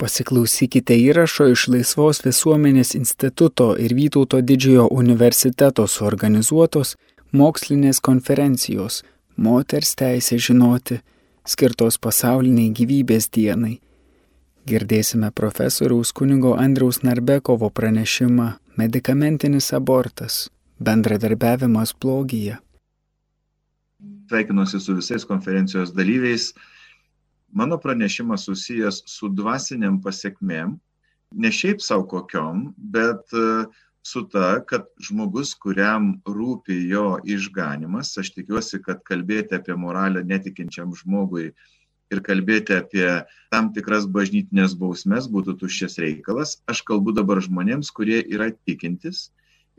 Pasiklausykite įrašo iš Laisvos visuomenės instituto ir Vytauto didžiojo universiteto suorganizuotos mokslinės konferencijos Moters teisė žinoti, skirtos pasauliniai gyvybės dienai. Girdėsime profesoriaus kunigo Andriaus Narbekovo pranešimą Medikamentinis abortas - bendradarbiavimas blogyje. Sveikinuosi su visais konferencijos dalyviais. Mano pranešimas susijęs su dvasiniam pasiekmėm, ne šiaip savo kokiom, bet uh, su ta, kad žmogus, kuriam rūpi jo išganimas, aš tikiuosi, kad kalbėti apie moralę netikinčiam žmogui ir kalbėti apie tam tikras bažnytinės bausmes būtų tuščias reikalas. Aš kalbu dabar žmonėms, kurie yra tikintis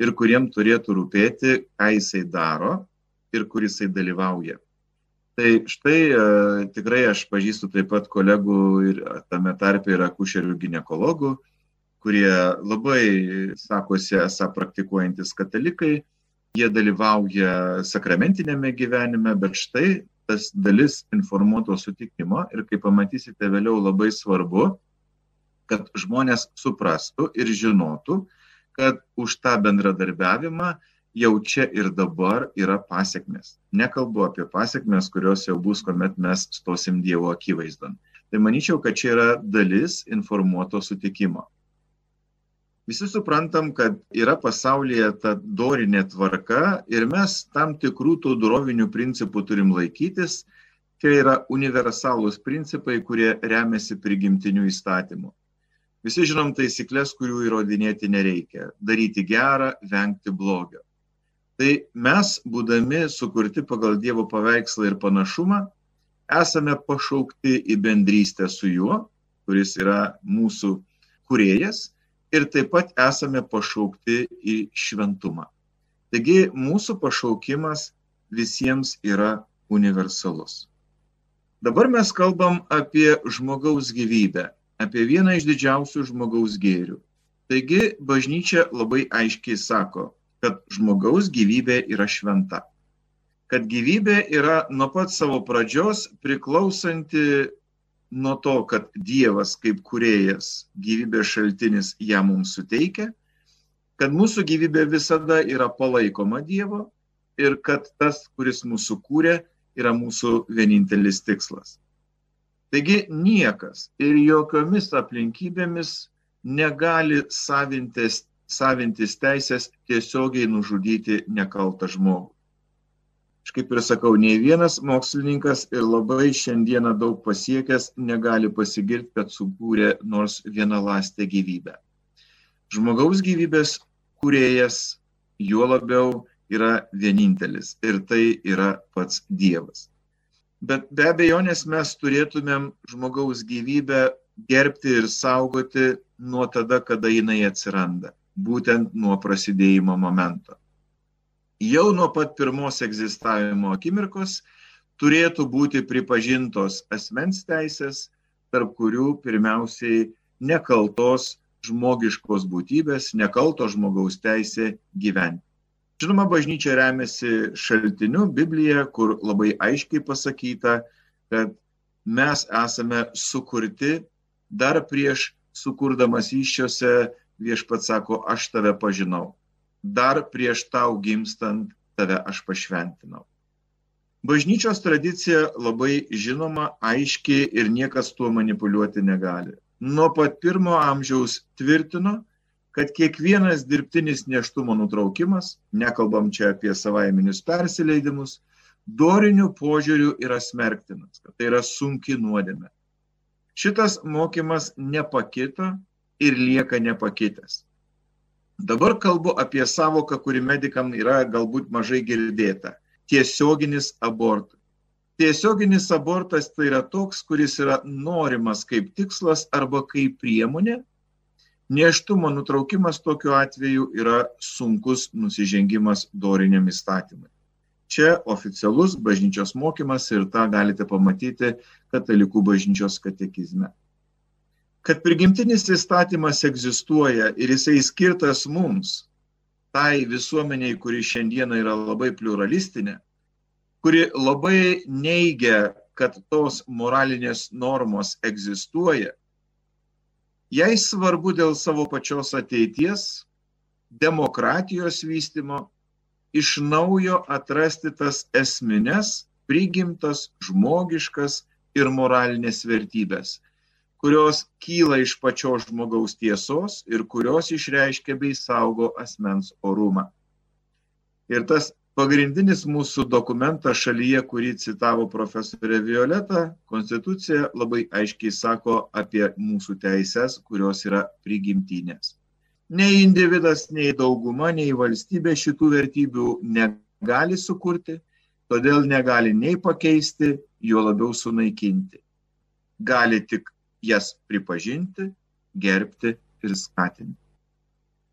ir kuriem turėtų rūpėti, ką jisai daro ir kur jisai dalyvauja. Tai štai e, tikrai aš pažįstu taip pat kolegų ir tame tarpe yra kušerių gynekologų, kurie labai sakosi esą praktikuojantis katalikai, jie dalyvauja sakramentinėme gyvenime, bet štai tas dalis informuoto sutikimo ir kaip pamatysite vėliau labai svarbu, kad žmonės suprastų ir žinotų, kad už tą bendradarbiavimą jau čia ir dabar yra pasiekmes. Nekalbu apie pasiekmes, kurios jau bus, kuomet mes stosim Dievo akivaizdon. Tai manyčiau, kad čia yra dalis informuoto sutikimo. Visi suprantam, kad yra pasaulyje ta dorinė tvarka ir mes tam tikrų tų dorovinių principų turim laikytis. Čia yra universalūs principai, kurie remiasi prigimtinių įstatymų. Visi žinom taisyklės, kurių įrodinėti nereikia. Daryti gerą, vengti blogio. Tai mes, būdami sukurti pagal Dievo paveikslą ir panašumą, esame pašaukti į bendrystę su juo, kuris yra mūsų kuriejas ir taip pat esame pašaukti į šventumą. Taigi mūsų pašaukimas visiems yra universalus. Dabar mes kalbam apie žmogaus gyvybę, apie vieną iš didžiausių žmogaus gėrių. Taigi bažnyčia labai aiškiai sako, kad žmogaus gyvybė yra šventa. Kad gyvybė yra nuo pat savo pradžios priklausanti nuo to, kad Dievas kaip kuriejas gyvybės šaltinis ją mums suteikia, kad mūsų gyvybė visada yra palaikoma Dievo ir kad tas, kuris mūsų kūrė, yra mūsų vienintelis tikslas. Taigi niekas ir jokiomis aplinkybėmis negali savintis, savintis teisės tiesiogiai nužudyti nekaltą žmogų. Aš kaip ir sakau, nei vienas mokslininkas ir labai šiandieną daug pasiekęs negali pasigirti, kad sukūrė nors vieną lastę gyvybę. Žmogaus gyvybės kūrėjas juo labiau yra vienintelis ir tai yra pats Dievas. Bet be abejonės mes turėtumėm žmogaus gyvybę gerbti ir saugoti nuo tada, kada jinai atsiranda, būtent nuo prasidėjimo momento jau nuo pat pirmos egzistavimo akimirkos turėtų būti pripažintos asmens teisės, tarp kurių pirmiausiai nekaltos žmogiškos būtybės, nekalto žmogaus teisė gyventi. Žinoma, bažnyčia remiasi šaltiniu Biblija, kur labai aiškiai pasakyta, kad mes esame sukurti dar prieš sukurdamas iššiose viešpats sako, aš tave pažinau dar prieš tau gimstant tave aš pašventinau. Bažnyčios tradicija labai žinoma, aiški ir niekas tuo manipuliuoti negali. Nuo pat pirmo amžiaus tvirtino, kad kiekvienas dirbtinis neštumo nutraukimas, nekalbam čia apie savaiminius persileidimus, dorinių požiūrių yra smerktinas, kad tai yra sunki nuodėme. Šitas mokymas nepakito ir lieka nepakitęs. Dabar kalbu apie savoką, kuri medikam yra galbūt mažai girdėta - tiesioginis abortas. Tiesioginis abortas tai yra toks, kuris yra norimas kaip tikslas arba kaip priemonė. Neštumo nutraukimas tokiu atveju yra sunkus nusižengimas doriniam įstatymui. Čia oficialus bažnyčios mokymas ir tą galite pamatyti katalikų bažnyčios katekizme kad prigimtinis įstatymas egzistuoja ir jisai skirtas mums, tai visuomeniai, kuri šiandieną yra labai pluralistinė, kuri labai neigia, kad tos moralinės normos egzistuoja, Jai svarbu dėl savo pačios ateities, demokratijos vystimo, iš naujo atrasti tas esminės, prigimtas, žmogiškas ir moralinės vertybės, kurios kyla iš pačios žmogaus tiesos ir kurios išreiškia bei saugo asmens orumą. Ir tas pagrindinis mūsų dokumentas šalyje, kurį citavo profesorė Violeta, Konstitucija labai aiškiai sako apie mūsų teises, kurios yra prigimtinės. Nei individas, nei dauguma, nei valstybė šitų vertybių negali sukurti, todėl negali nei pakeisti, juo labiau sunaikinti. Gali tik jas pripažinti, gerbti ir skatinti.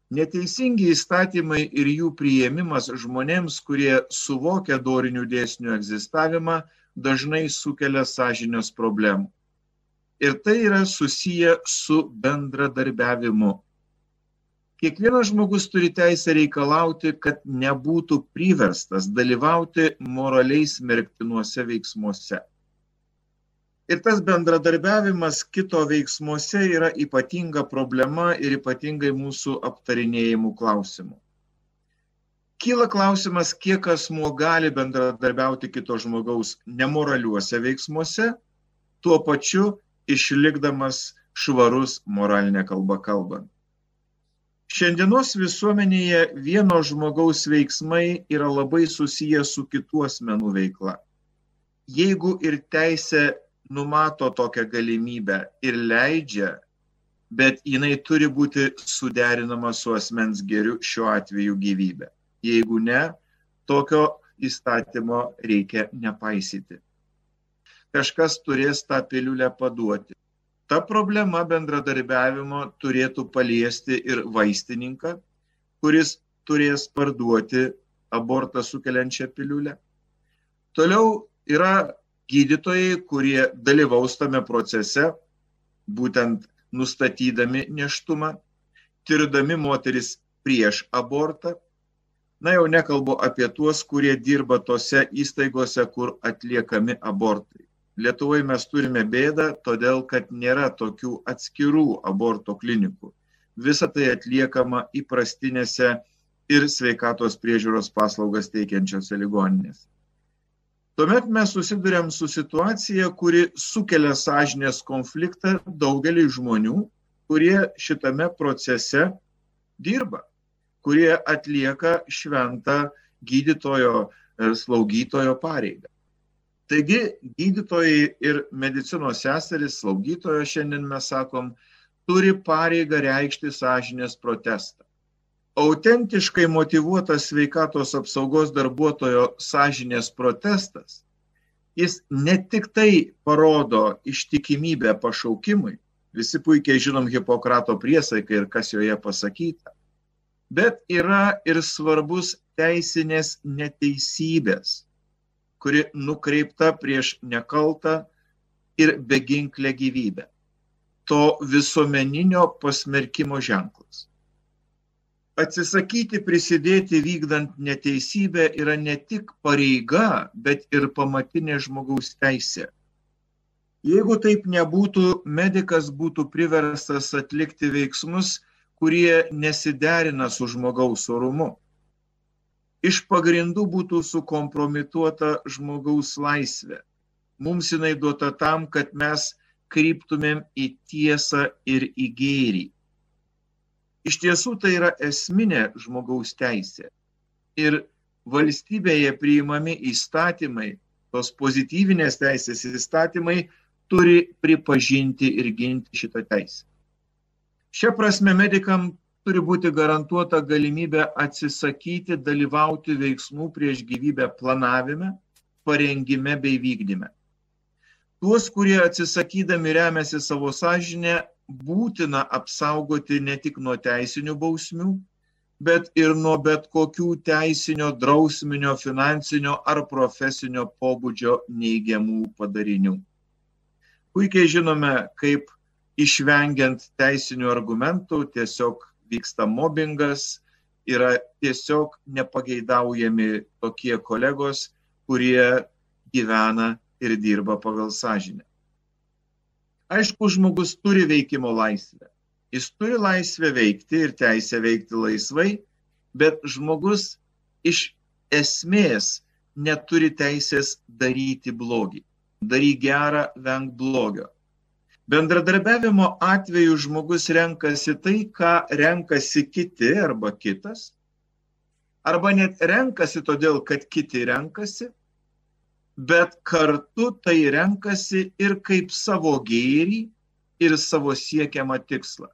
Neteisingi įstatymai ir jų priėmimas žmonėms, kurie suvokia dorinių dėsnių egzistavimą, dažnai sukelia sąžinios problemų. Ir tai yra susiję su bendradarbiavimu. Kiekvienas žmogus turi teisę reikalauti, kad nebūtų priverstas dalyvauti moraliai smerktinuose veiksmuose. Ir tas bendradarbiavimas kito veiksmuose yra ypatinga problema ir ypatingai mūsų aptarinėjimų klausimų. Kyla klausimas, kiek asmuo gali bendradarbiauti kito žmogaus nemoraliuose veiksmuose, tuo pačiu išlikdamas švarus moralinė kalba kalbant. Šiandienos visuomenėje vieno žmogaus veiksmai yra labai susiję su kitų asmenų veikla. Jeigu ir teisė numato tokią galimybę ir leidžia, bet jinai turi būti suderinama su asmens geriu, šiuo atveju gyvybė. Jeigu ne, tokio įstatymo reikia nepaisyti. Kažkas turės tą piliulę paduoti. Ta problema bendradarbiavimo turėtų paliesti ir vaistininką, kuris turės parduoti abortą sukeliančią piliulę. Toliau yra gydytojai, kurie dalyvaus tame procese, būtent nustatydami neštumą, tirdami moteris prieš abortą. Na jau nekalbu apie tuos, kurie dirba tose įstaigose, kur atliekami abortai. Lietuvoje mes turime bėdą, todėl kad nėra tokių atskirų aborto klinikų. Visa tai atliekama įprastinėse ir sveikatos priežiūros paslaugas teikiančiose ligoninėse tuomet mes susiduriam su situacija, kuri sukelia sąžinės konfliktą daugelį žmonių, kurie šitame procese dirba, kurie atlieka šventą gydytojo ir slaugytojo pareigą. Taigi gydytojai ir medicinos seseris, slaugytojo šiandien mes sakom, turi pareigą reikšti sąžinės protestą autentiškai motivuotas sveikatos apsaugos darbuotojo sąžinės protestas, jis ne tik tai parodo ištikimybę pašaukimui, visi puikiai žinom Hipokrato priesaiką ir kas joje pasakyta, bet yra ir svarbus teisinės neteisybės, kuri nukreipta prieš nekaltą ir beginklę gyvybę. To visuomeninio pasmerkimo ženklas atsisakyti prisidėti vykdant neteisybę yra ne tik pareiga, bet ir pamatinė žmogaus teisė. Jeigu taip nebūtų, medikas būtų priverstas atlikti veiksmus, kurie nesiderina su žmogaus orumu. Iš pagrindų būtų sukompromituota žmogaus laisvė. Mums jinai duota tam, kad mes kryptumėm į tiesą ir į gėrį. Iš tiesų tai yra esminė žmogaus teisė. Ir valstybėje priimami įstatymai, tos pozityvinės teisės įstatymai turi pripažinti ir ginti šitą teisę. Šia prasme medikam turi būti garantuota galimybė atsisakyti dalyvauti veiksmų prieš gyvybę planavime, parengime bei vykdyme. Tuos, kurie atsisakydami remiasi savo sąžinę, būtina apsaugoti ne tik nuo teisinių bausmių, bet ir nuo bet kokių teisinio, drausminio, finansinio ar profesinio pobūdžio neigiamų padarinių. Puikiai žinome, kaip išvengiant teisinių argumentų tiesiog vyksta mobbingas, yra tiesiog nepageidaujami tokie kolegos, kurie gyvena ir dirba pagal sąžinę. Aišku, žmogus turi veikimo laisvę. Jis turi laisvę veikti ir teisę veikti laisvai, bet žmogus iš esmės neturi teisės daryti blogį. Daryk gerą, venk blogio. Bendradarbiavimo atveju žmogus renkasi tai, ką renkasi kiti arba kitas, arba net renkasi todėl, kad kiti renkasi, bet kartu tai renkasi ir kaip savo gėrį, ir savo siekiamą tikslą.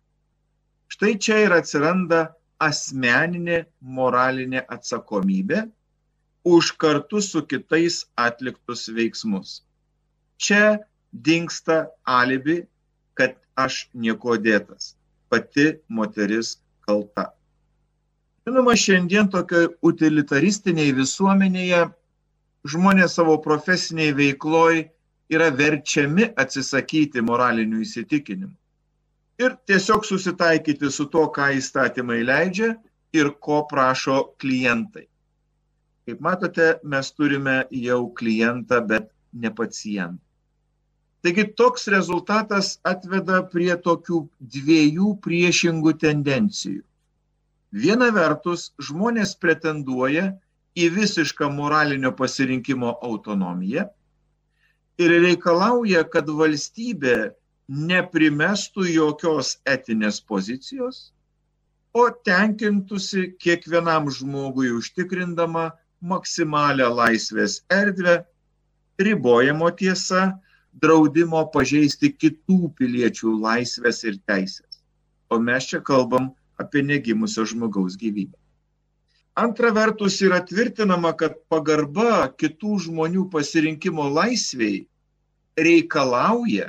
Štai čia ir atsiranda asmeninė moralinė atsakomybė už kartu su kitais atliktus veiksmus. Čia dinksta alibi, kad aš nieko dėtas. Pati moteris kalta. Žinoma, šiandien tokioje utilitaristinėje visuomenėje žmonės savo profesiniai veikloj yra verčiami atsisakyti moralinių įsitikinimų ir tiesiog susitaikyti su to, ką įstatymai leidžia ir ko prašo klientai. Kaip matote, mes turime jau klientą, bet ne pacientą. Taigi toks rezultatas atveda prie tokių dviejų priešingų tendencijų. Viena vertus, žmonės pretenduoja į visišką moralinio pasirinkimo autonomiją ir reikalauja, kad valstybė neprimestų jokios etinės pozicijos, o tenkintųsi kiekvienam žmogui užtikrindama maksimalę laisvės erdvę, ribojamo tiesa, draudimo pažeisti kitų piliečių laisvės ir teisės. O mes čia kalbam apie negimusio žmogaus gyvybę. Antra vertus yra tvirtinama, kad pagarba kitų žmonių pasirinkimo laisviai reikalauja,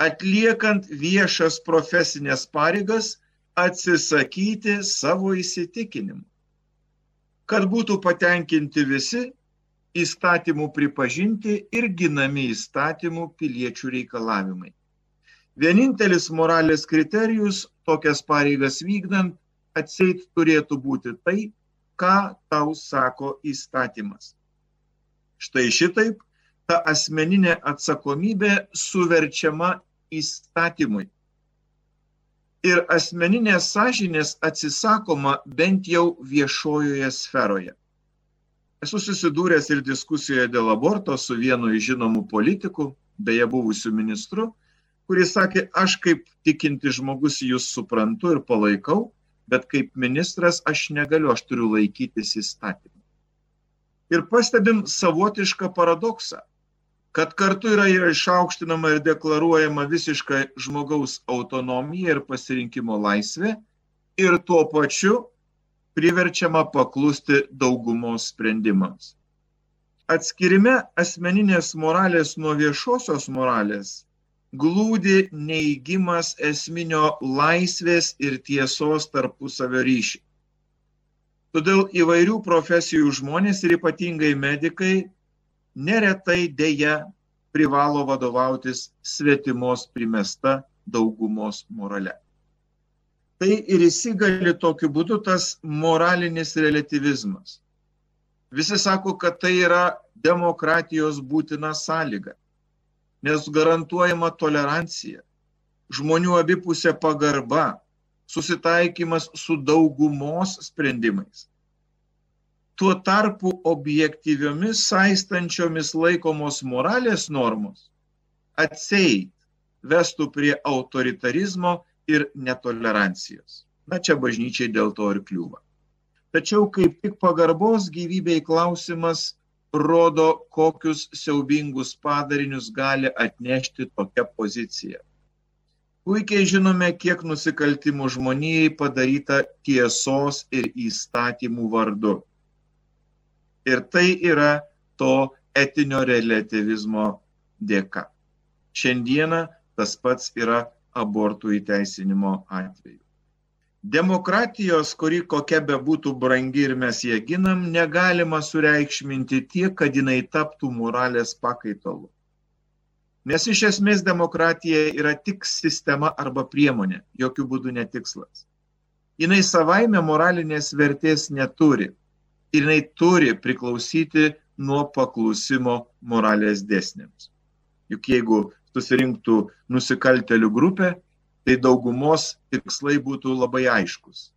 atliekant viešas profesinės pareigas, atsisakyti savo įsitikinimų. Kad būtų patenkinti visi įstatymų pripažinti ir ginami įstatymų piliečių reikalavimai. Vienintelis moralės kriterijus tokias pareigas vykdant atseit turėtų būti tai, ką tau sako įstatymas. Štai šitaip ta asmeninė atsakomybė suverčiama įstatymui. Ir asmeninės sąžinės atsisakoma bent jau viešojoje sferoje. Esu susidūręs ir diskusijoje dėl aborto su vienu iš žinomų politikų, beje buvusiu ministru, kuris sakė, aš kaip tikinti žmogus jūs suprantu ir palaikau, bet kaip ministras aš negaliu, aš turiu laikytis įstatymų. Ir pastebim savotišką paradoksą kad kartu yra ir išaukštinama ir deklaruojama visiška žmogaus autonomija ir pasirinkimo laisvė ir tuo pačiu priverčiama paklusti daugumos sprendimams. Atskirime asmeninės moralės nuo viešosios moralės glūdi neįgymas esminio laisvės ir tiesos tarpusavio ryšį. Todėl įvairių profesijų žmonės ir ypatingai medikai neretai dėja privalo vadovautis svetimos primesta daugumos morale. Tai ir įsigali tokiu būdu tas moralinis relativizmas. Visi sako, kad tai yra demokratijos būtina sąlyga, nes garantuojama tolerancija, žmonių abipusė pagarba, susitaikymas su daugumos sprendimais. Tuo tarpu objektyviomis saistančiomis laikomos moralės normos atseit vestų prie autoritarizmo ir netolerancijos. Na čia bažnyčiai dėl to ir kliūva. Tačiau kaip tik pagarbos gyvybei klausimas rodo, kokius siaubingus padarinius gali atnešti tokia pozicija. Puikiai žinome, kiek nusikaltimų žmonijai padaryta tiesos ir įstatymų vardu. Ir tai yra to etinio relativizmo dėka. Šiandieną tas pats yra abortų įteisinimo atveju. Demokratijos, kuri kokia be būtų brangi ir mes ją ginam, negalima sureikšminti tiek, kad jinai taptų moralės pakaitalu. Nes iš esmės demokratija yra tik sistema arba priemonė, jokių būdų netikslas. Jis savaime moralinės vertės neturi ir jinai turi priklausyti nuo paklusimo moralės dėsniams. Juk jeigu susirinktų nusikaltelių grupė tai daugumos tikslai būtų labai aiškus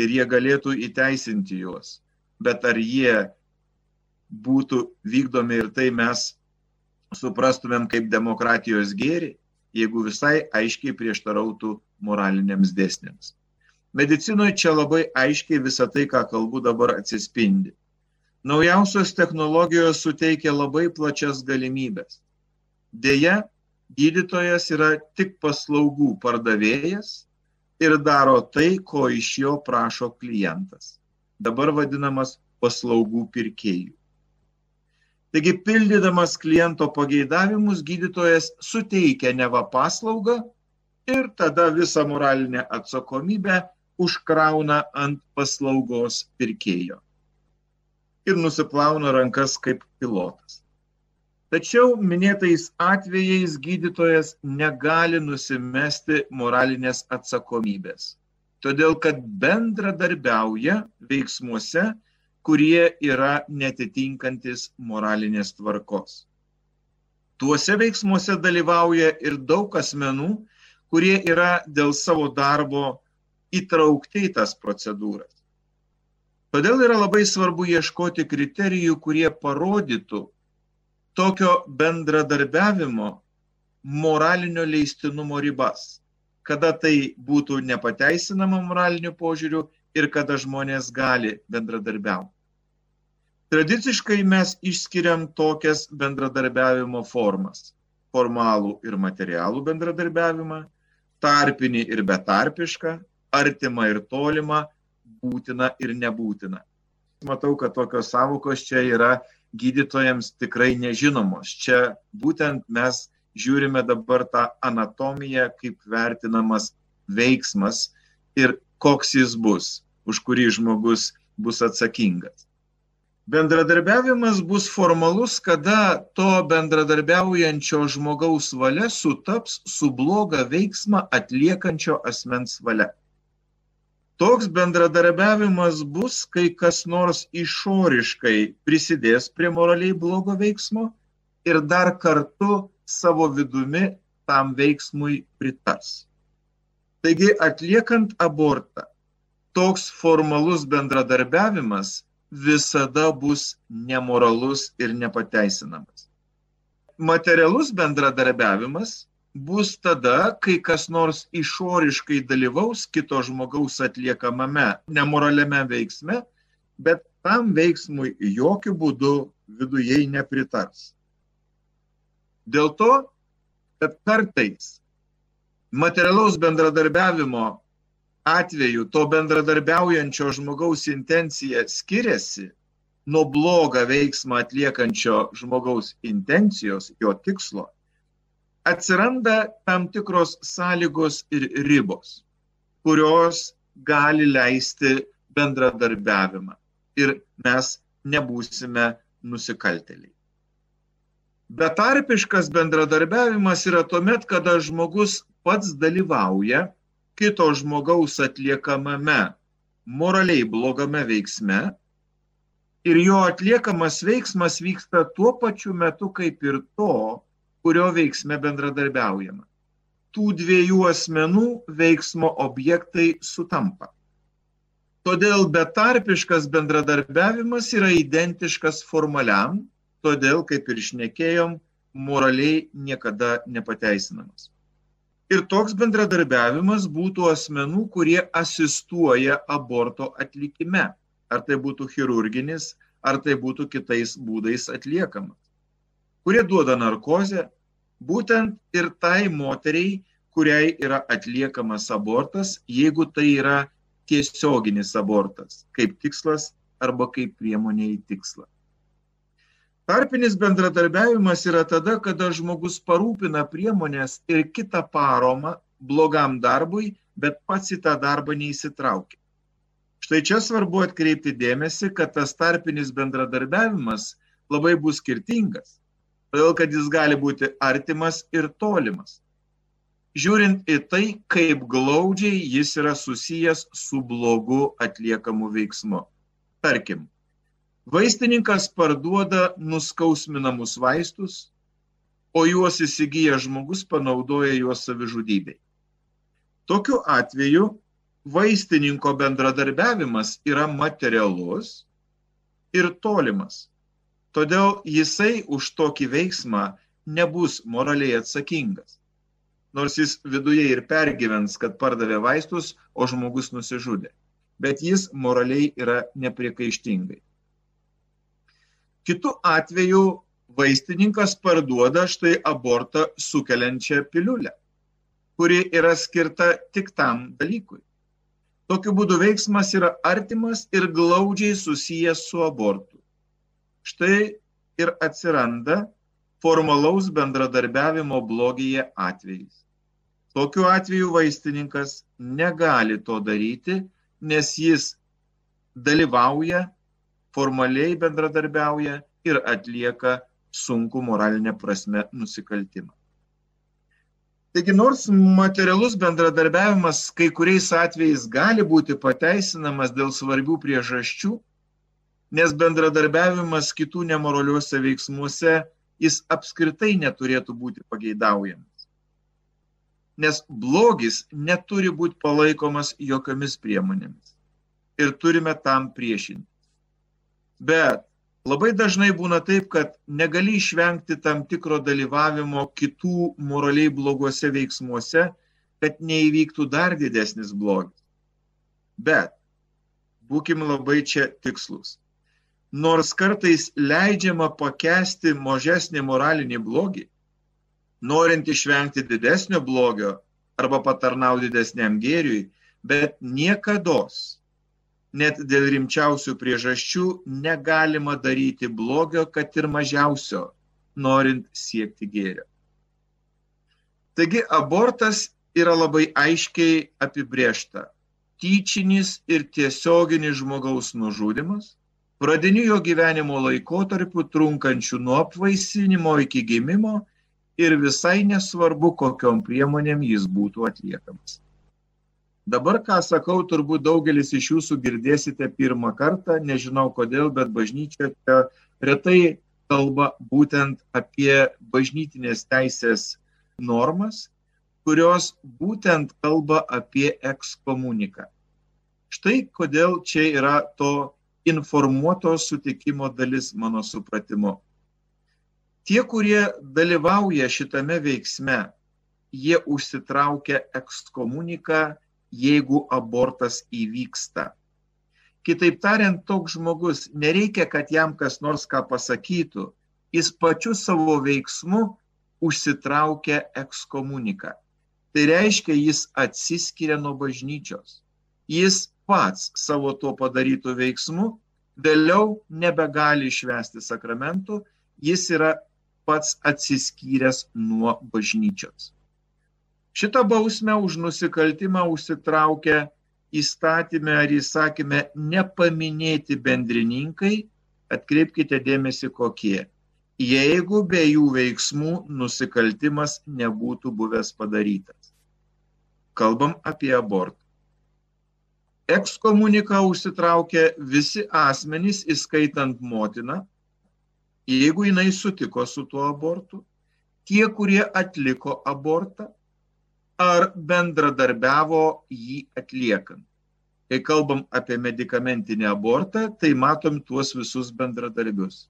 ir jie galėtų įteisinti juos. Bet ar jie būtų vykdomi ir tai mes suprastumėm kaip demokratijos gėri, jeigu visai aiškiai prieštarautų moraliniams dėsniams. Medicinoje čia labai aiškiai visą tai, ką kalbu dabar, atsispindi. Naujausios technologijos suteikia labai plačias galimybės. Deja, gydytojas yra tik paslaugų pardavėjas ir daro tai, ko iš jo prašo klientas. Dabar vadinamas paslaugų pirkėjų. Taigi, pildydamas kliento pageidavimus, gydytojas suteikia neva paslaugą ir tada visą moralinę atsakomybę užkrauna ant paslaugos pirkėjo. Ir nusiplauna rankas kaip pilotas. Tačiau minėtais atvejais gydytojas negali nusimesti moralinės atsakomybės, todėl kad bendradarbiauja veiksmuose, kurie yra netitinkantis moralinės tvarkos. Tuose veiksmuose dalyvauja ir daug asmenų, kurie yra dėl savo darbo įtraukti į tas procedūras. Todėl yra labai svarbu ieškoti kriterijų, kurie parodytų, tokio bendradarbiavimo moralinio leistinumo ribas, kada tai būtų nepateisinama moraliniu požiūriu ir kada žmonės gali bendradarbiauti. Tradiciškai mes išskiriam tokias bendradarbiavimo formas - formalų ir materialų bendradarbiavimą, tarpinį ir betarpišką, artimą ir tolimą, būtiną ir nebūtiną. Matau, kad tokios savokos čia yra gydytojams tikrai nežinomos. Čia būtent mes žiūrime dabar tą anatomiją, kaip vertinamas veiksmas ir koks jis bus, už kurį žmogus bus atsakingas. Bendradarbiavimas bus formalus, kada to bendradarbiaujančio žmogaus valia sutaps su bloga veiksmą atliekančio asmens valia. Toks bendradarbiavimas bus, kai kas nors išoriškai prisidės prie moraliai blogo veiksmo ir dar kartu savo vidumi tam veiksmui pritars. Taigi atliekant abortą, toks formalus bendradarbiavimas visada bus nemoralus ir nepateisinamas. Materialus bendradarbiavimas bus tada, kai kas nors išoriškai dalyvaus kito žmogaus atliekamame nemoraliame veiksme, bet tam veiksmui jokių būdų viduje nepritars. Dėl to, kad kartais materialaus bendradarbiavimo atveju to bendradarbiaujančio žmogaus intencija skiriasi nuo blogą veiksmą atliekančio žmogaus intencijos, jo tikslo, atsiranda tam tikros sąlygos ir ribos, kurios gali leisti bendradarbiavimą ir mes nebūsime nusikalteliai. Betarpiškas bendradarbiavimas yra tuomet, kada žmogus pats dalyvauja kito žmogaus atliekamame moraliai blogame veiksme ir jo atliekamas veiksmas vyksta tuo pačiu metu kaip ir to, kurio veiksme bendradarbiaujama. Tų dviejų asmenų veiksmo objektai sutampa. Todėl betarpiškas bendradarbiavimas yra identiškas formaliam, todėl, kaip ir išnekėjom, moraliai niekada nepateisinamas. Ir toks bendradarbiavimas būtų asmenų, kurie asistuoja aborto atlikime. Ar tai būtų chirurginis, ar tai būtų kitais būdais atliekamas kurie duoda narkozę būtent ir tai moteriai, kuriai yra atliekamas abortas, jeigu tai yra tiesioginis abortas, kaip tikslas arba kaip priemonė į tikslą. Tarpinis bendradarbiavimas yra tada, kada žmogus parūpina priemonės ir kitą paromą blogam darbui, bet pats į tą darbą neįsitraukia. Štai čia svarbu atkreipti dėmesį, kad tas tarpinis bendradarbiavimas labai bus skirtingas todėl kad jis gali būti artimas ir tolimas. Žiūrint į tai, kaip glaudžiai jis yra susijęs su blogu atliekamu veiksmu. Tarkim, vaistininkas parduoda nuskausminamus vaistus, o juos įsigijęs žmogus panaudoja juos savižudybei. Tokiu atveju vaistininko bendradarbiavimas yra materialus ir tolimas. Todėl jisai už tokį veiksmą nebus moraliai atsakingas. Nors jis viduje ir pergyvens, kad pardavė vaistus, o žmogus nusižudė. Bet jis moraliai yra nepriekaištingai. Kitu atveju vaistininkas parduoda štai abortą sukeliančią piliulę, kuri yra skirta tik tam dalykui. Tokiu būdu veiksmas yra artimas ir glaudžiai susijęs su abortu. Štai ir atsiranda formalaus bendradarbiavimo blogyje atvejais. Tokiu atveju vaistininkas negali to daryti, nes jis dalyvauja, formaliai bendradarbiauja ir atlieka sunku moralinė prasme nusikaltimą. Taigi nors materialus bendradarbiavimas kai kuriais atvejais gali būti pateisinamas dėl svarbių priežasčių, nes bendradarbiavimas kitų nemoraliuose veiksmuose jis apskritai neturėtų būti pageidaujamas. Nes blogis neturi būti palaikomas jokiomis priemonėmis. Ir turime tam priešinti. Bet labai dažnai būna taip, kad negali išvengti tam tikro dalyvavimo kitų moraliai bloguose veiksmuose, kad neįvyktų dar didesnis blogis. Bet būkim labai čia tikslus nors kartais leidžiama pakesti mažesnį moralinį blogį, norint išvengti didesnio blogio arba patarnauti didesniam gėriui, bet niekada, net dėl rimčiausių priežasčių, negalima daryti blogio, kad ir mažiausio, norint siekti gėrio. Taigi abortas yra labai aiškiai apibriešta. Tyčinis ir tiesioginis žmogaus nužudimas pradiniu jo gyvenimo laikotarpiu trunkančiu nuo apvaisinimo iki gimimo ir visai nesvarbu, kokiom priemonėm jis būtų atliekamas. Dabar, ką sakau, turbūt daugelis iš jūsų girdėsite pirmą kartą, nežinau kodėl, bet bažnyčia čia retai kalba būtent apie bažnytinės teisės normas, kurios būtent kalba apie ekskomuniką. Štai kodėl čia yra to informuoto sutikimo dalis mano supratimu. Tie, kurie dalyvauja šitame veiksme, jie užsitraukia ekskomuniką, jeigu abortas įvyksta. Kitaip tariant, toks žmogus nereikia, kad jam kas nors ką pasakytų, jis pačiu savo veiksmu užsitraukia ekskomuniką. Tai reiškia, jis atsiskiria nuo bažnyčios. Jis pats savo tuo padarytų veiksmu, vėliau nebegali išvesti sakramentų, jis yra pats atsiskyręs nuo bažnyčios. Šitą bausmę už nusikaltimą užsitraukia įstatymę ar įsakymę nepaminėti bendrininkai, atkreipkite dėmesį kokie. Jeigu be jų veiksmų nusikaltimas nebūtų buvęs padarytas. Kalbam apie abortą ekskomuniką užsitraukė visi asmenys, įskaitant motiną, jeigu jinai sutiko su tuo abortu, tie, kurie atliko abortą ar bendradarbiavo jį atliekant. Kai kalbam apie medicamentinį abortą, tai matom tuos visus bendradarbius.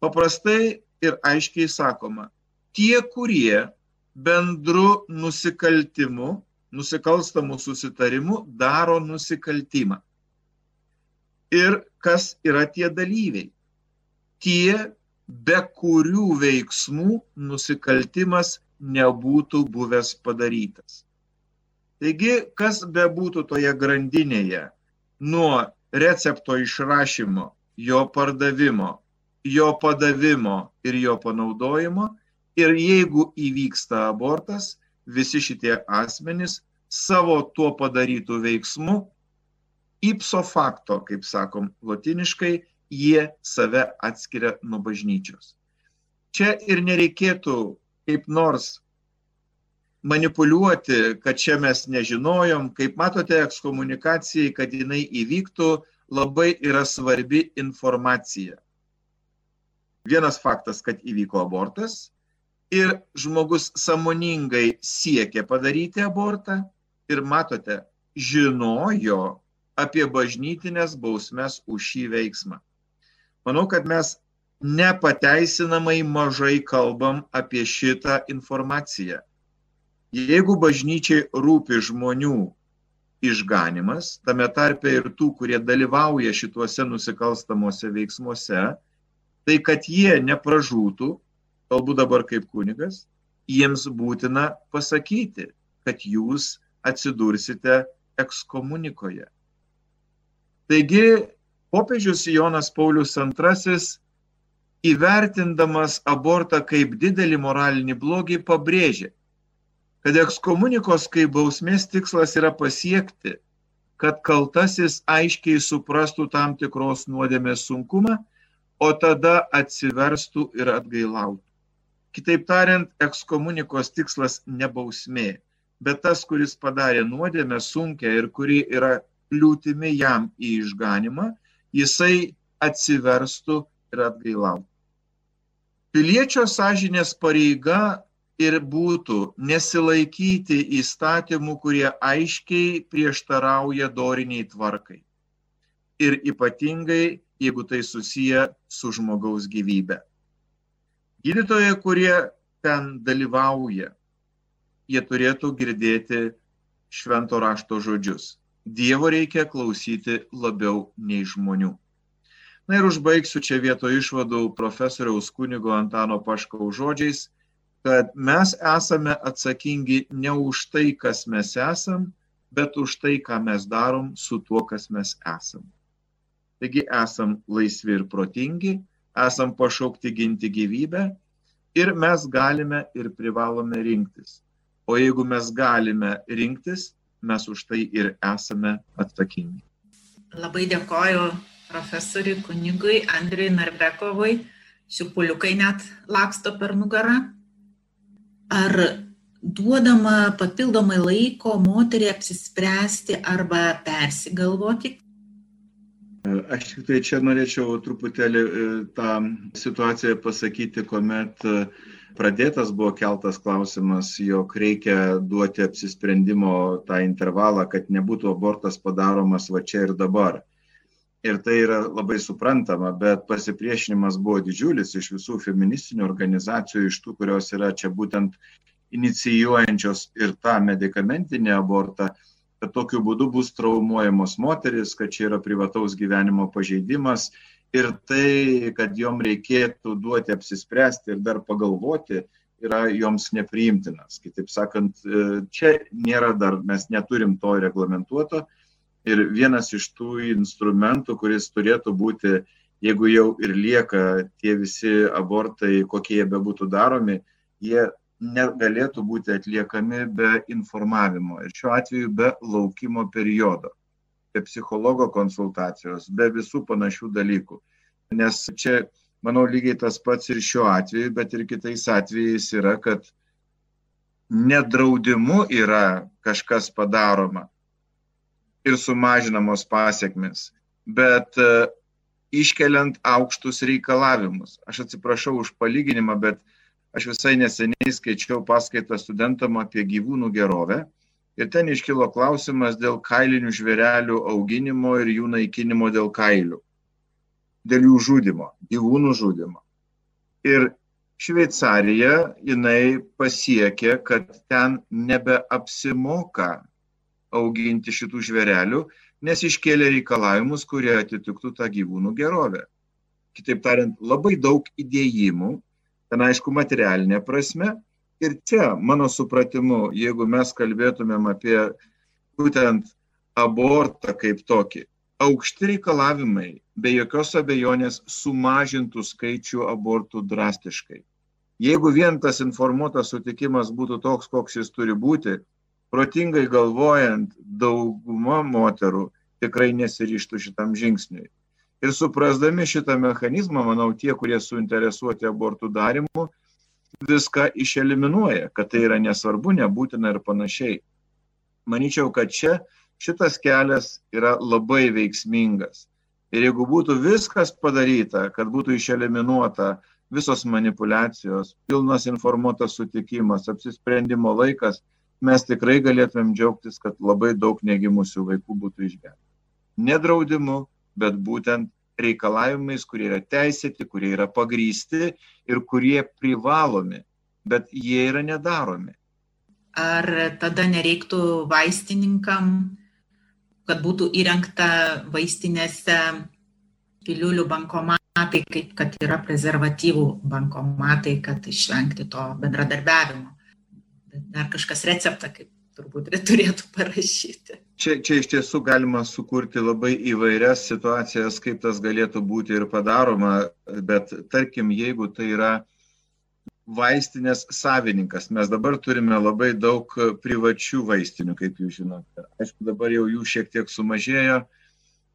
Paprastai ir aiškiai sakoma, tie, kurie bendru nusikaltimu nusikalstamų susitarimų daro nusikaltimą. Ir kas yra tie dalyviai? Tie, be kurių veiksmų nusikaltimas nebūtų buvęs padarytas. Taigi, kas bebūtų toje grandinėje, nuo recepto išrašymo, jo pardavimo, jo padavimo ir jo panaudojimo, ir jeigu įvyksta abortas, visi šitie asmenys savo tuo padarytų veiksmu, ipso facto, kaip sakom latiniškai, jie save atskiria nuo bažnyčios. Čia ir nereikėtų kaip nors manipuliuoti, kad čia mes nežinojom, kaip matote, ekskomunikacijai, kad jinai įvyktų, labai yra svarbi informacija. Vienas faktas, kad įvyko abortas ir žmogus samoningai siekia padaryti abortą, ir matote, žinojo apie bažnytinės bausmes už šį veiksmą. Manau, kad mes nepateisinamai mažai kalbam apie šitą informaciją. Jeigu bažnyčiai rūpi žmonių išganimas, tame tarpe ir tų, kurie dalyvauja šituose nusikalstamuose veiksmuose, tai kad jie nepražūtų, kalbu dabar kaip kunigas, jiems būtina pasakyti, kad jūs atsidursite ekskomunikoje. Taigi, popiežius Jonas Paulius II įvertindamas abortą kaip didelį moralinį blogį pabrėžė, kad ekskomunikos kaip bausmės tikslas yra pasiekti, kad kaltasis aiškiai suprastų tam tikros nuodėmės sunkumą, o tada atsiverstų ir atgailautų. Kitaip tariant, ekskomunikos tikslas ne bausmė, bet tas, kuris padarė nuodėmę sunkę ir kuri yra kliūtimi jam į išganimą, jisai atsiverstų ir atgailautų. Piliečio sąžinės pareiga ir būtų nesilaikyti įstatymų, kurie aiškiai prieštarauja doriniai tvarkai. Ir ypatingai, jeigu tai susiję su žmogaus gyvybe. Gydytojai, kurie ten dalyvauja, jie turėtų girdėti švento rašto žodžius. Dievo reikia klausyti labiau nei žmonių. Na ir užbaigsiu čia vieto išvadų profesoriaus kunigo Antano Paškaus žodžiais, kad mes esame atsakingi ne už tai, kas mes esam, bet už tai, ką mes darom su tuo, kas mes esam. Taigi esam laisvi ir protingi, esam pašaukti ginti gyvybę ir mes galime ir privalome rinktis. O jeigu mes galime rinktis, mes už tai ir esame atsakingi. Labai dėkoju profesoriui kunigui Andriui Narbekovui. Šiupuliukai net laksto per nugarą. Ar duodama papildomai laiko moteriai apsispręsti arba persigalvoti? Aš tik tai čia norėčiau truputėlį e, tą situaciją pasakyti, kuomet uh, pradėtas buvo keltas klausimas, jog reikia duoti apsisprendimo tą intervalą, kad nebūtų abortas padaromas va čia ir dabar. Ir tai yra labai suprantama, bet pasipriešinimas buvo didžiulis iš visų feministinių organizacijų, iš tų, kurios yra čia būtent inicijuojančios ir tą medicamentinį abortą, kad tokiu būdu bus traumuojamos moteris, kad čia yra privataus gyvenimo pažeidimas ir tai, kad jom reikėtų duoti apsispręsti ir dar pagalvoti, yra joms nepriimtinas. Kitaip sakant, e, čia nėra dar, mes neturim to reglamentuoto. Ir vienas iš tų instrumentų, kuris turėtų būti, jeigu jau ir lieka tie visi abortai, kokie jie bebūtų daromi, jie negalėtų būti atliekami be informavimo ir šiuo atveju be laukimo periodo be psichologo konsultacijos, be visų panašių dalykų. Nes čia, manau, lygiai tas pats ir šiuo atveju, bet ir kitais atvejais yra, kad nedraudimu yra kažkas padaroma ir sumažinamos pasiekmes, bet e, iškeliant aukštus reikalavimus. Aš atsiprašau už palyginimą, bet aš visai neseniai skaičiau paskaitą studentam apie gyvūnų gerovę Ir ten iškilo klausimas dėl kailinių žvėrelių auginimo ir jų naikinimo dėl kailių. Dėl jų žudimo, gyvūnų žudimo. Ir Šveicarija, jinai pasiekė, kad ten nebeapsimoka auginti šitų žvėrelių, nes iškėlė reikalavimus, kurie atitiktų tą gyvūnų gerovę. Kitaip tariant, labai daug įdėjimų, ten aišku materialinė prasme, Ir čia, mano supratimu, jeigu mes kalbėtumėm apie būtent abortą kaip tokį, aukšti reikalavimai be jokios abejonės sumažintų skaičių abortų drastiškai. Jeigu vien tas informuotas sutikimas būtų toks, koks jis turi būti, protingai galvojant, dauguma moterų tikrai nesiryštų šitam žingsniui. Ir suprasdami šitą mechanizmą, manau, tie, kurie suinteresuoti abortų darimu, viską išeliminuoja, kad tai yra nesvarbu, nebūtina ir panašiai. Maničiau, kad čia šitas kelias yra labai veiksmingas. Ir jeigu būtų viskas padaryta, kad būtų išeliminuota visos manipulacijos, pilnas informuotas sutikimas, apsisprendimo laikas, mes tikrai galėtumėm džiaugtis, kad labai daug negimusių vaikų būtų išgelbėti. Nedraudimu, bet būtent reikalavimais, kurie yra teisėti, kurie yra pagrysti ir kurie privalomi, bet jie yra nedaromi. Ar tada nereiktų vaistininkam, kad būtų įrengta vaistinėse piliulių bankomatai, kaip kad yra prezervatyvų bankomatai, kad išvengti to bendradarbiavimo. Dar kažkas receptą, kaip turbūt turėtų parašyti. Čia, čia iš tiesų galima sukurti labai įvairias situacijas, kaip tas galėtų būti ir padaroma, bet tarkim, jeigu tai yra vaistinės savininkas, mes dabar turime labai daug privačių vaistinių, kaip jūs žinote. Aišku, dabar jau jų šiek tiek sumažėjo,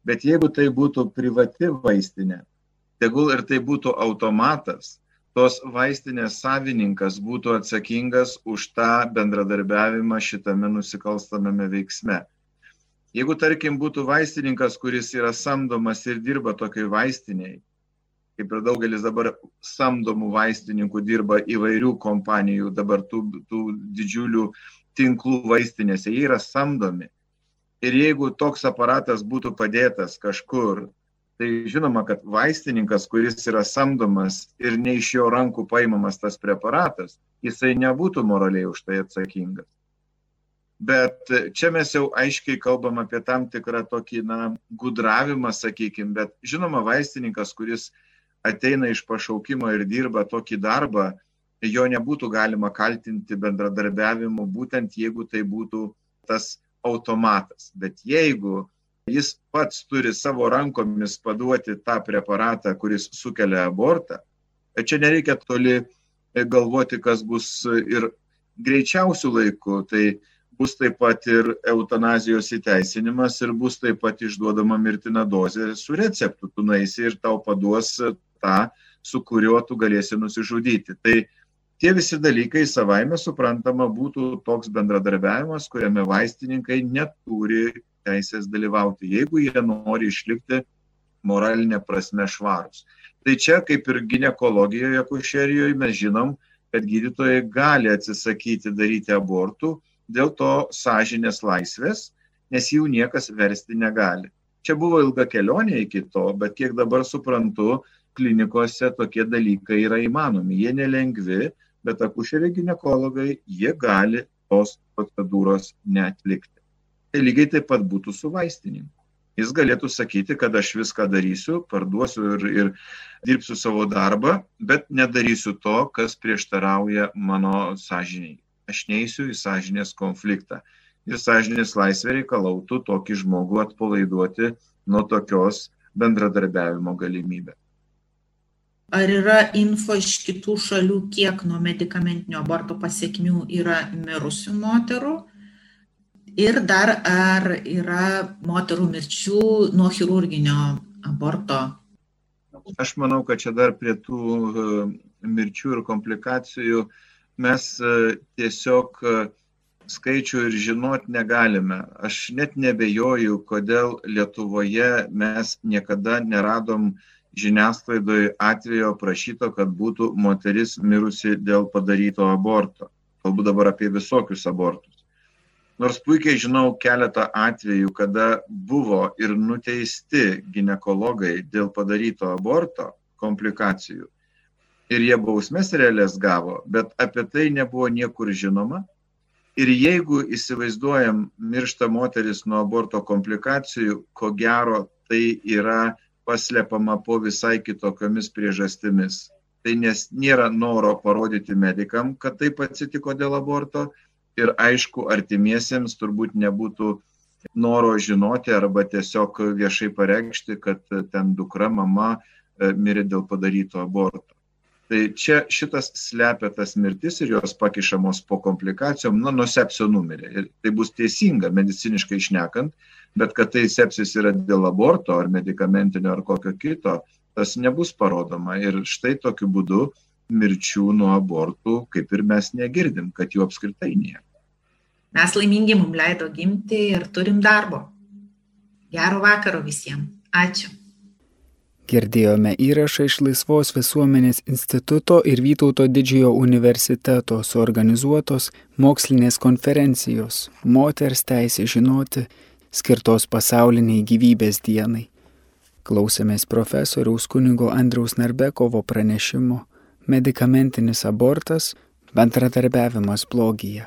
bet jeigu tai būtų privati vaistinė, tegul ir tai būtų automatas, tos vaistinės savininkas būtų atsakingas už tą bendradarbiavimą šitame nusikalstamame veiksme. Jeigu, tarkim, būtų vaistininkas, kuris yra samdomas ir dirba tokiai vaistiniai, kaip ir daugelis dabar samdomų vaistininkų dirba įvairių kompanijų, dabar tų, tų didžiulių tinklų vaistinėse, jie yra samdomi. Ir jeigu toks aparatas būtų padėtas kažkur tai žinoma, kad vaistininkas, kuris yra samdomas ir ne iš jo rankų paimamas tas preparatas, jisai nebūtų moraliai už tai atsakingas. Bet čia mes jau aiškiai kalbam apie tam tikrą tokį, na, gudravimą, sakykime, bet žinoma, vaistininkas, kuris ateina iš pašaukimo ir dirba tokį darbą, jo nebūtų galima kaltinti bendradarbiavimu, būtent jeigu tai būtų tas automatas. Bet jeigu jis pats turi savo rankomis paduoti tą preparatą, kuris sukelia abortą, čia nereikia toli galvoti, kas bus ir greičiausių laikų. Tai bus taip pat ir eutanazijos įteisinimas ir bus taip pat išduodama mirtina dozė su receptu. Tu naisi ir tau paduos tą, su kuriuo tu galėsi nusižudyti. Tai tie visi dalykai savaime suprantama būtų toks bendradarbiavimas, kuriame vaistininkai neturi teisės dalyvauti, jeigu jie nori išlikti moralinė prasme švarus. Tai čia, kaip ir gynekologijoje, kušerijoje, mes žinom, kad gydytojai gali atsisakyti daryti abortų dėl to sąžinės laisvės, nes jų niekas versti negali. Čia buvo ilga kelionė iki to, bet kiek dabar suprantu, klinikose tokie dalykai yra įmanomi. Jie nelengvi, bet akušeriai gynekologai, jie gali tos procedūros netlikti. Tai lygiai taip pat būtų su vaistininku. Jis galėtų sakyti, kad aš viską darysiu, parduosiu ir, ir dirbsiu savo darbą, bet nedarysiu to, kas prieštarauja mano sąžiniai. Aš neįsiu į sąžinės konfliktą. Ir sąžinės laisvė reikalautų tokį žmogų atpalaiduoti nuo tokios bendradarbiavimo galimybės. Ar yra info iš kitų šalių, kiek nuo medicamentinio aborto pasiekmių yra mirusių moterų? Ir dar ar yra moterų mirčių nuo chirurginio aborto? Aš manau, kad čia dar prie tų e, mirčių ir komplikacijų mes e, tiesiog e, skaičių ir žinot negalime. Aš net nebejoju, kodėl Lietuvoje mes niekada neradom žiniasklaidoje atvejo prašyto, kad būtų moteris mirusi dėl padaryto aborto. Kalbu dabar apie visokius abortus. Nors puikiai žinau keletą atvejų, kada buvo ir nuteisti gynekologai dėl padaryto aborto komplikacijų. Ir jie bausmės realias gavo, bet apie tai nebuvo niekur žinoma. Ir jeigu įsivaizduojam miršta moteris nuo aborto komplikacijų, ko gero tai yra paslepama po visai kitokiomis priežastimis. Tai nes nėra noro parodyti medikam, kad taip atsitiko dėl aborto, ir aišku, artimiesiems turbūt nebūtų noro žinoti arba tiesiog viešai pareikšti, kad ten dukra, mama e, mirė dėl padaryto aborto. Tai čia šitas slepia tas mirtis ir jos pakišamos po komplikacijom, na, nuo sepsio numirė. Ir tai bus teisinga mediciniškai išnekant, bet kad tai sepsis yra dėl aborto ar medicamentinio ar kokio kito, tas nebus parodoma. Ir štai tokiu būdu mirčių nuo abortų, kaip ir mes negirdim, kad jų apskritai nėra. Mes laimingi, mums leido gimti ir turim darbo. Gero vakaro visiems. Ačiū. Girdėjome įrašą iš Laisvos visuomenės instituto ir Vytauto didžiojo universiteto suorganizuotos mokslinės konferencijos Moters teisė žinoti skirtos pasauliniai gyvybės dienai. Klausėmės profesoriaus kunigo Andriaus Narbekovo pranešimo Medikamentinis abortas - bendradarbiavimas blogyje.